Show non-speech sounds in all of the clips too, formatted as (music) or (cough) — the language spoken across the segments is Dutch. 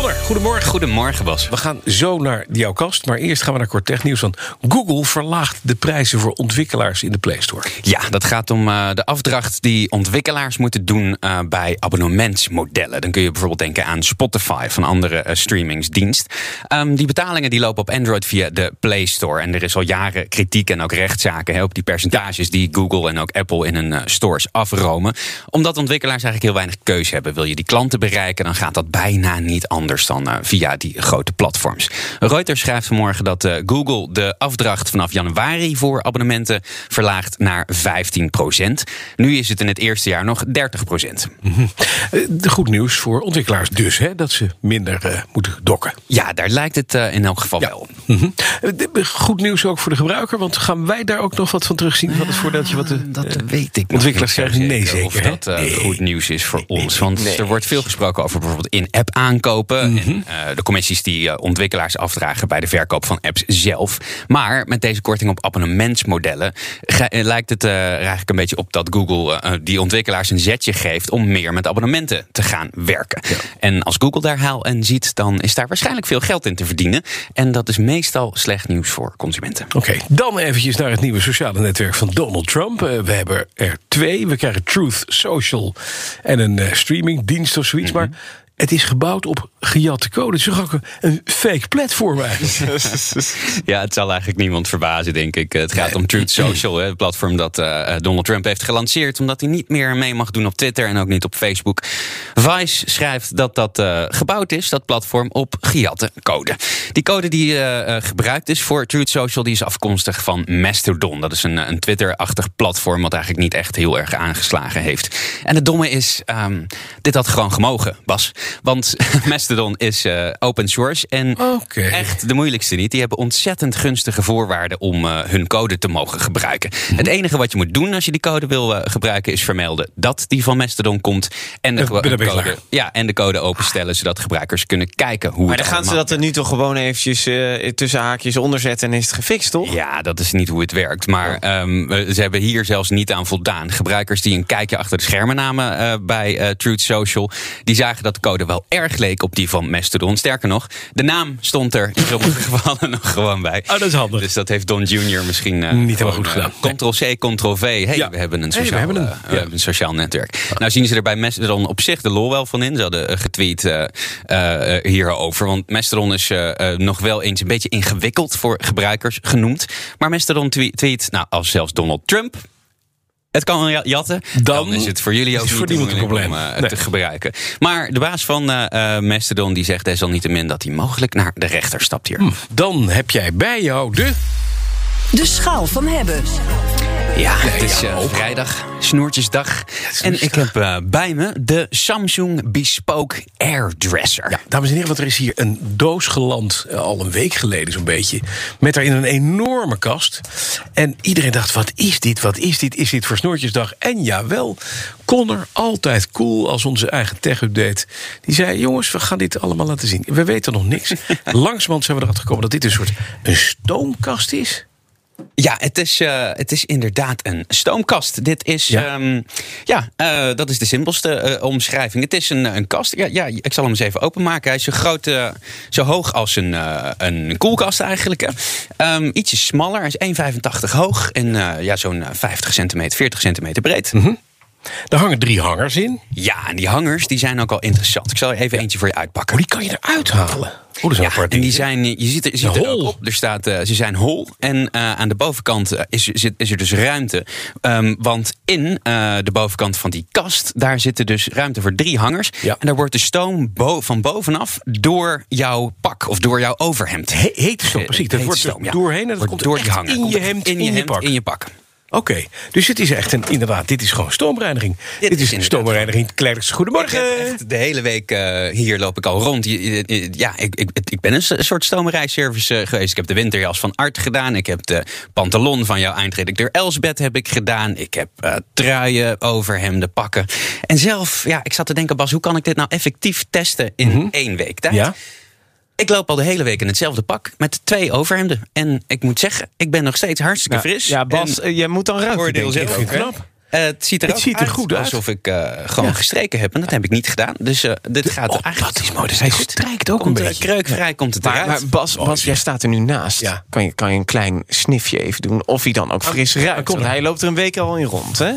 Goedemorgen. Goedemorgen, Bas. We gaan zo naar jouw kast, maar eerst gaan we naar kort technieuws. Want Google verlaagt de prijzen voor ontwikkelaars in de Play Store. Ja, dat gaat om uh, de afdracht die ontwikkelaars moeten doen uh, bij abonnementsmodellen. Dan kun je bijvoorbeeld denken aan Spotify van andere uh, streamingsdienst. Um, die betalingen die lopen op Android via de Play Store. En er is al jaren kritiek en ook rechtszaken hè, op die percentages die Google en ook Apple in hun stores afromen. Omdat ontwikkelaars eigenlijk heel weinig keuze hebben. Wil je die klanten bereiken, dan gaat dat bijna niet anders dan uh, via die grote platforms. Reuters schrijft vanmorgen dat uh, Google de afdracht vanaf januari voor abonnementen verlaagt naar 15% Nu is het in het eerste jaar nog 30 Mm -hmm. Goed nieuws voor ontwikkelaars dus, hè, dat ze minder uh, moeten dokken. Ja, daar lijkt het in elk geval ja. wel. Mm -hmm. Goed nieuws ook voor de gebruiker, want gaan wij daar ook nog wat van terugzien? Wat het voordeeltje wat de dat weet ik ontwikkelaars krijgen? Nee, zeker. Of dat nee. goed nieuws is voor ons. Want nee. er wordt veel gesproken over bijvoorbeeld in-app aankopen. Mm -hmm. en, uh, de commissies die uh, ontwikkelaars afdragen bij de verkoop van apps zelf. Maar met deze korting op abonnementsmodellen lijkt het uh, eigenlijk een beetje op dat Google die ontwikkelaars een zetje geeft om meer met abonnementen te gaan werken. Ja. En als Google daar haal en ziet, dan is daar waarschijnlijk veel geld in te verdienen. En dat is meestal slecht nieuws voor consumenten. Oké, okay, dan eventjes naar het nieuwe sociale netwerk van Donald Trump. we hebben er twee. We krijgen Truth Social en een streamingdienst of zoiets. Mm -hmm. Maar het is gebouwd op gejatte code. Het is ook een fake platform eigenlijk. (laughs) ja, het zal eigenlijk niemand verbazen, denk ik. Het gaat om Truth Social, het platform dat uh, Donald Trump heeft gelanceerd... omdat hij niet meer mee mag doen op Twitter en ook niet op Facebook. Vice schrijft dat dat uh, gebouwd is, dat platform, op gejatte code. Die code die uh, gebruikt is voor Truth Social... die is afkomstig van Mastodon. Dat is een, een Twitter-achtig platform... wat eigenlijk niet echt heel erg aangeslagen heeft. En het domme is, um, dit had gewoon gemogen, Bas... Want (laughs) Mastodon is uh, open source en okay. echt de moeilijkste niet. Die hebben ontzettend gunstige voorwaarden om uh, hun code te mogen gebruiken. Mm -hmm. Het enige wat je moet doen als je die code wil uh, gebruiken is vermelden dat die van Mastodon komt en de, code, ja, en de code openstellen zodat gebruikers kunnen kijken hoe. Maar dan gaan ze dat er nu toch gewoon eventjes tussen haakjes onderzetten en is het gefixt, toch? Ja, dat is niet hoe het werkt. Maar oh. um, ze hebben hier zelfs niet aan voldaan. Gebruikers die een kijkje achter de schermen namen bij Truth Social, die zagen dat de code wel erg leek op die van Mastodon. Sterker nog, de naam stond er in sommige (laughs) gevallen nog gewoon bij. Oh, dat is handig. Dus dat heeft Don Jr. misschien uh, niet helemaal goed gedaan. Uh, Ctrl-C, Ctrl-V. Hey, ja. we hebben een sociaal, hey, we hebben een, ja. een sociaal netwerk. Ja. Nou zien ze er bij Mastodon op zich de lol wel van in. Ze hadden getweet hierover. Want Mastodon is nog wel eens een beetje ingewikkeld voor gebruikers genoemd. Maar Mastodon tweet, nou, als zelfs Donald Trump het kan jatten, dan, dan, is het voor jullie ook niet voor moeilijk probleem. om uh, nee. te gebruiken. Maar de baas van uh, uh, Mastodon die zegt desalniettemin dat hij mogelijk naar de rechter stapt hier. Hm, dan heb jij bij jou de... De schaal van hebben. Ja, het is uh, vrijdag, snoertjesdag. En ik heb uh, bij me de Samsung Bespoke Airdresser. Ja, dames en heren, want er is hier een doos geland, uh, al een week geleden zo'n beetje. Met daarin een enorme kast. En iedereen dacht, wat is dit, wat is dit? Is dit voor snoertjesdag? En jawel, Connor, altijd cool als onze eigen tech-update. Die zei, jongens, we gaan dit allemaal laten zien. We weten nog niks. (laughs) Langzamerhand zijn we erachter gekomen dat dit een soort een stoomkast is. Ja, het is, uh, het is inderdaad een stoomkast. Dit is, ja, um, ja uh, dat is de simpelste uh, omschrijving. Het is een, een kast. Ja, ja, ik zal hem eens even openmaken. Hij is zo groot, zo hoog als een, een koelkast eigenlijk. Um, ietsje smaller. Hij is 1,85 hoog en ja, zo'n 50 centimeter, 40 centimeter breed. Mm -hmm. Er hangen drie hangers in. Ja, en die hangers die zijn ook al interessant. Ik zal er even eentje voor je uitpakken. Oh, die kan je eruit halen. Oh, ja, en die zijn, je ziet er, je ziet er ook op. Er staat, uh, ze zijn hol. En uh, aan de bovenkant uh, is, zit, is er dus ruimte. Um, want in de bovenkant van die kast, daar zitten dus ruimte voor drie hangers. Ja. En daar wordt de stoom bo van bovenaf door jouw pak of door jouw overhemd. He, hete stoom, precies. Dat wordt stoom, ja. doorheen en dat komt door die hanger. in je hemd, in je, hemd, pak. In je pak. Oké, dus het is echt een, inderdaad, dit is gewoon stoomreiniging. Dit, is is een stoomreiniging. Klerks, goedemorgen. Echt de hele week eh, hier loop ik al rond. Ja, ik, ik, ik ben een soort stomerijservice eh, geweest. Ik heb de winterjas van Art gedaan. Ik heb de pantalon van jouw eindredacteur Elsbeth heb ik gedaan. Ik heb eh, truien, overhemden, pakken. En zelf, ja, ik zat te denken, Bas, hoe kan ik dit nou effectief testen in één week tijd? Ja? Ik loop al de hele week in hetzelfde pak met twee overhemden. En ik moet zeggen, ik ben nog steeds hartstikke fris. Ja, Bas, En eh, jij moet dan ruiken, oordeel zelf ook, knap. Eh, het ziet er, Het ook ziet er goed uit. Alsof ik eh, gewoon gestreken heb. En dat heb ik niet gedaan. Dus dit gaat oh, eigenlijk... dat is mooi. Dus hij strijkt ook Komt een beetje. Kreukvrij komt het Maar, eruit. maar Bas, Bas, jij staat er nu naast. Ja. Kan, je, kan je een klein snifje even doen? Of hij dan ook fris ruikt? kom Want maar. hij loopt er een week al in rond, hè?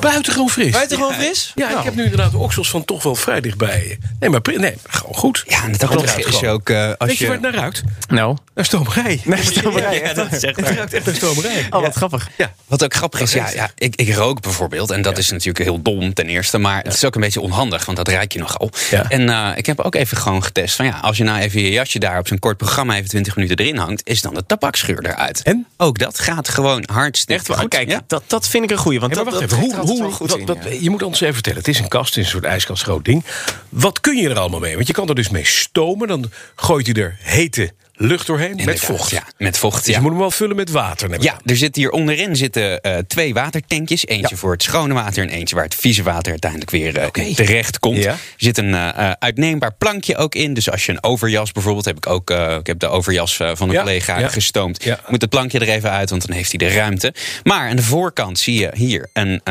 Buitengewoon fris. Buitengewoon fris? Ja, ik heb nu inderdaad de oksels van toch wel vrij dichtbij. Nee, maar nee, gewoon goed. ja, en grappige is ook... eh, als Weet je je, waar het naar ruikt? Nou, Naar stomerij. naar stomerij. Ja, dat is echt Het waar. ruikt echt naar stomerij. Oh, wat grappig. Ja. Wat ook grappig is, ja, ja ik, ik rook bijvoorbeeld. En dat is natuurlijk heel dom ten eerste. Maar het is ook een beetje onhandig, want dat ruik je nogal. Ja. En eh, ik heb ook even gewoon getest van ja, als je nou even je jasje daar op zo'n kort programma even 20 minuten erin hangt, is dan de tabaksgeur eruit. En? Ook dat gaat gewoon hartstikke Echt waar? goed. Kijk, Ja. dat, dat vind ik een goeie. Want dat, wacht dat even. Hoe, goed in. Je moet ons even vertellen. Het is een kast, het is een soort ijskastgroot ding. Wat kun je er allemaal mee? Want je kan er dus mee stomen. Dan gooit hij er hete lucht doorheen met vocht. Ja, met vocht. Dus ja. je moet hem wel vullen met water. Ja, er zit hier onderin zitten eh, twee watertankjes. Eentje Ja. voor het schone water en eentje waar het vieze water uiteindelijk weer eh, terecht komt. Ja. Er zit een eh, uitneembaar plankje ook in. Dus als je een overjas bijvoorbeeld, heb ik ook ik heb de overjas van een collega gestoomd. Moet het plankje er even uit, want dan heeft hij de ruimte. Maar aan de voorkant zie je hier een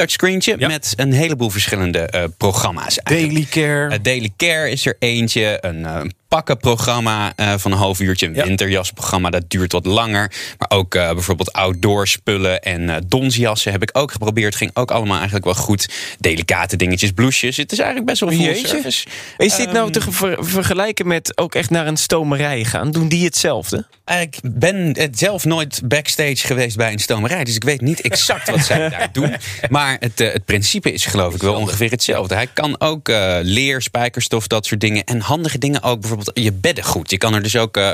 touchscreentje Ja. met een heleboel verschillende eh, programma's. eigenlijk. Daily Care. Uh, Daily Care is er eentje. Een uh, pakkenprogramma van een half uurtje. Een Ja. winterjasprogramma, dat duurt wat langer. Maar ook bijvoorbeeld outdoor spullen en donsjassen heb ik ook geprobeerd. Ging ook allemaal eigenlijk wel goed. Delicate dingetjes, blouses. Het is eigenlijk best wel Jeetje. service. Is dit nou Ehm, te ver- vergelijken met ook echt naar een stomerij gaan? Doen die hetzelfde? Ik ben eh, zelf nooit backstage geweest bij een stomerij. Dus ik weet niet exact wat zij (laughs) daar doen. Maar het, eh, het principe is geloof ik wel ongeveer hetzelfde. Hij kan ook eh, leer, spijkerstof, dat soort dingen. En handige dingen ook. Bijvoorbeeld je beddengoed. Je kan er dus ook eh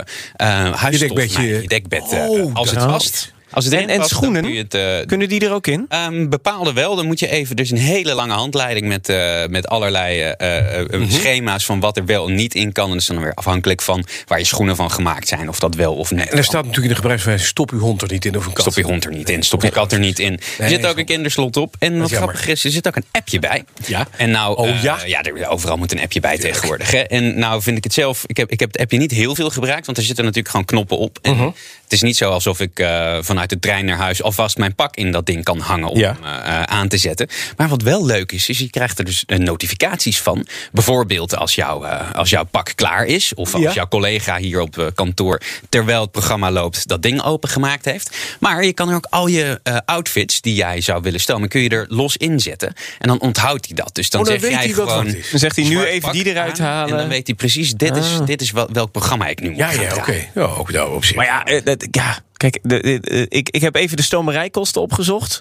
huisstof dekbedje- je dekbed. Oh, als het past. Als het En- en past, schoenen? je het, eh, Kunnen die er ook in? Ehm, bepaalde wel. Dan moet je even. Is een hele lange handleiding met, eh, met allerlei eh, Mhm. schema's van wat er wel en niet in kan. En dat is dan weer afhankelijk van waar je schoenen van gemaakt zijn. Of dat wel of niet. En er staat natuurlijk in de gebruikswijze: stop uw hond er niet in of een kat. Stop je hond er niet in, stop je kat er niet in. Er Nee, zit ook zo. een kinderslot op. En wat grappig is, er zit ook een appje bij. Ja? En nou, Oh, ja? ja, er, overal moet een appje bij tegenwoordig. Hè? En nou vind ik het zelf, ik heb, ik heb het appje niet heel veel gebruikt, want er zitten natuurlijk gewoon knoppen op. En Mhm. Het is niet zo alsof ik eh, vanuit de trein naar huis alvast mijn pak in dat ding kan hangen om Ja. eh, aan te zetten. Maar wat wel leuk is, is je krijgt er dus eh, notificaties van. Bijvoorbeeld als, jouw eh, als jouw pak klaar is, of als Ja. jouw collega hier op eh, kantoor terwijl het programma loopt dat ding opengemaakt heeft. Maar je kan er ook al je eh, outfits die jij zou willen stomen, kun je er los inzetten. En dan onthoudt hij dat. Dus dan, Oh, dan zeg weet jij hij wat gewoon. Dan zegt hij nu even die eruit aan, halen. En dan weet hij precies, dit is, Ah. dit is wel, welk programma ik nu moet Ja, gaan ja, oké. Ja, ook nou op zich. Maar ja, ja kijk, de, de- de- ik, ik heb even de stomerijkosten opgezocht.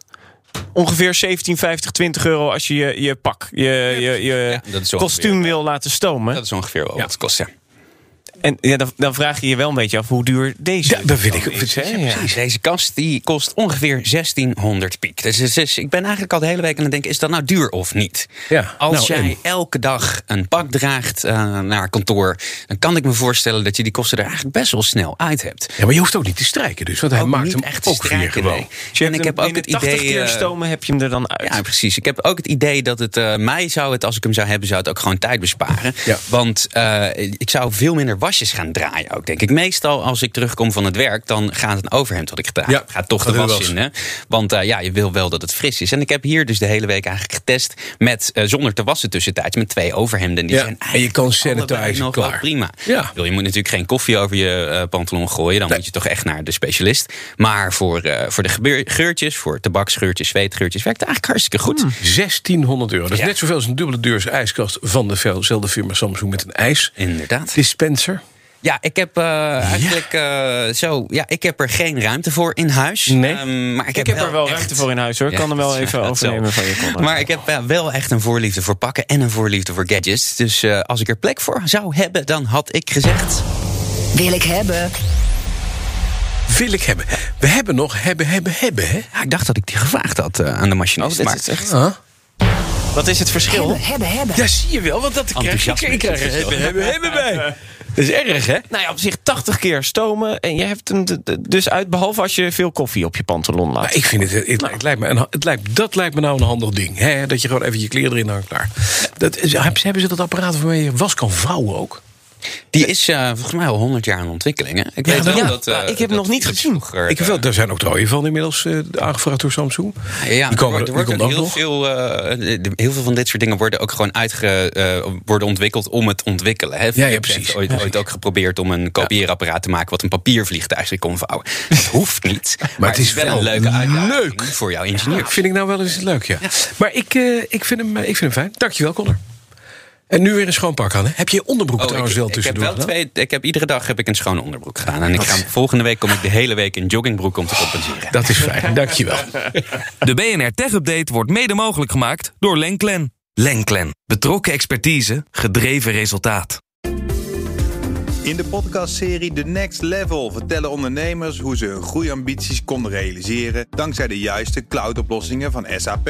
Ongeveer 17,50, 20 euro als je je, je pak, je, je, je Ja, dat is ongeveer- kostuum wil laten stomen. Dat is ongeveer wel wat het kost, ja. En ja, dan, dan vraag je je wel een beetje af hoe duur deze Ja, dat vind ik. is? Ja, Ja. precies. Deze kast die kost ongeveer 1600 piek. Dus, dus- dus ik ben eigenlijk al de hele week aan het denken: is dat nou duur of niet? Ja, Als nou, jij en? elke dag een pak draagt eh, naar kantoor, dan kan ik me voorstellen dat je die kosten er eigenlijk best wel snel uit hebt. Ja, maar je hoeft ook niet te strijken, dus. Want hij Ook maakt hem echt ook weer gewoon. nee. Dus En ik heb ook het binnen 80 idee. keer eh, stomen heb je hem er dan uit. Ja, precies. Ik heb ook het idee dat het eh, mij zou het, als ik hem zou hebben, zou het ook gewoon tijd besparen. Ja. Want ik zou veel minder wasjes gaan draaien ook, denk ik. Meestal als ik terugkom van het werk, dan gaat het overhemd wat ik gedraaid Ja, gaat toch de was wel in. Hè? Want eh, ja, je wil wel dat het fris is. En ik heb hier dus de hele week eigenlijk getest met eh, zonder te wassen tussentijds met twee overhemden. Die Ja, zijn en je kan sanitizen nog wel klaar. prima. Ja. Bedoel, je moet natuurlijk geen koffie over je eh, pantalon gooien. Dan moet je toch echt naar de specialist. Maar voor, voor de geurtjes, voor tabaksgeurtjes, zweetgeurtjes, werkt het eigenlijk hartstikke goed. 1600 euro. Dat is Ja. net zoveel als een dubbele deurs ijskast van dezelfde firma Samsung met een ijs. Inderdaad. Dispenser. Ja, ik heb eh, eigenlijk eh, zo. Ja, ik heb er geen ruimte voor in huis. Nee. Ehm, maar ik, Ik heb er wel echt- ruimte voor in huis hoor. Ik Ja, kan er wel even overnemen zo. van je. Maar ik heb wel echt een voorliefde voor pakken en een voorliefde voor gadgets. Dus eh, als ik er plek voor zou hebben, dan had ik gezegd. Wil ik hebben. wil ik hebben. We hebben nog hebben, hebben, hebben, hè? Ja, ik dacht dat ik die gevraagd had eh, aan de machinist. Oh, maar is echt... Huh? Wat is het verschil? Hebben, hebben, hebben. Ja, zie je wel, want dat krijg ik, ik krijg hebben, hebben, hebben bij. Dat is erg, hè? Nou ja, op zich 80 keer stomen. En je hebt hem dus uit, behalve als je veel koffie op je pantalon laat. Maar ik vind het, het, lijkt, het lijkt me een, het lijkt, dat lijkt me nou een handig ding. Hè? Dat je gewoon even je kleren erin hangt, klaar. Dat, hebben ze dat apparaat waarmee je was kan vouwen ook? Die is eh, volgens mij al 100 jaar in ontwikkeling. Hè? Ik Ja, weet wel ja, dat. eh, ik heb dat nog niet gezien. vroeger, Ik heb eh, wel, daar zijn ook trooien van inmiddels eh, aangevraagd door Samsung. Ja, Die komen- er, wordt heel nog. veel, eh, heel veel van dit soort dingen worden ook gewoon uitge, eh, worden ontwikkeld om het ontwikkelen. Hè? Philips precies. heeft ooit, ooit ook geprobeerd om een kopieerapparaat te maken wat een papiervliegtuig kon vouwen. Dat hoeft niet. (laughs) Maar, het is wel wel een leuke uitdaging leuk. voor jouw ingenieur. Vind ik nou wel eens leuk, ja. Maar ik, eh, ik, vind hem, ik vind hem fijn. Dankjewel, Connor. En nu weer een schoon pak aan. Hè? Heb je je onderbroek Oh, trouwens ik, wel ik heb tussendoor wel twee. Ik heb iedere dag heb ik een schone onderbroek gedaan. En ik ga, volgende week kom ik de hele week in joggingbroek om te compenseren. Dat is fijn, dankjewel. De BNR Tech Update wordt mede mogelijk gemaakt door Lenklen. Lenklen. Betrokken expertise, gedreven resultaat. In de podcastserie The Next Level vertellen ondernemers hoe ze hun groeiambities konden realiseren dankzij de juiste cloudoplossingen van SAP.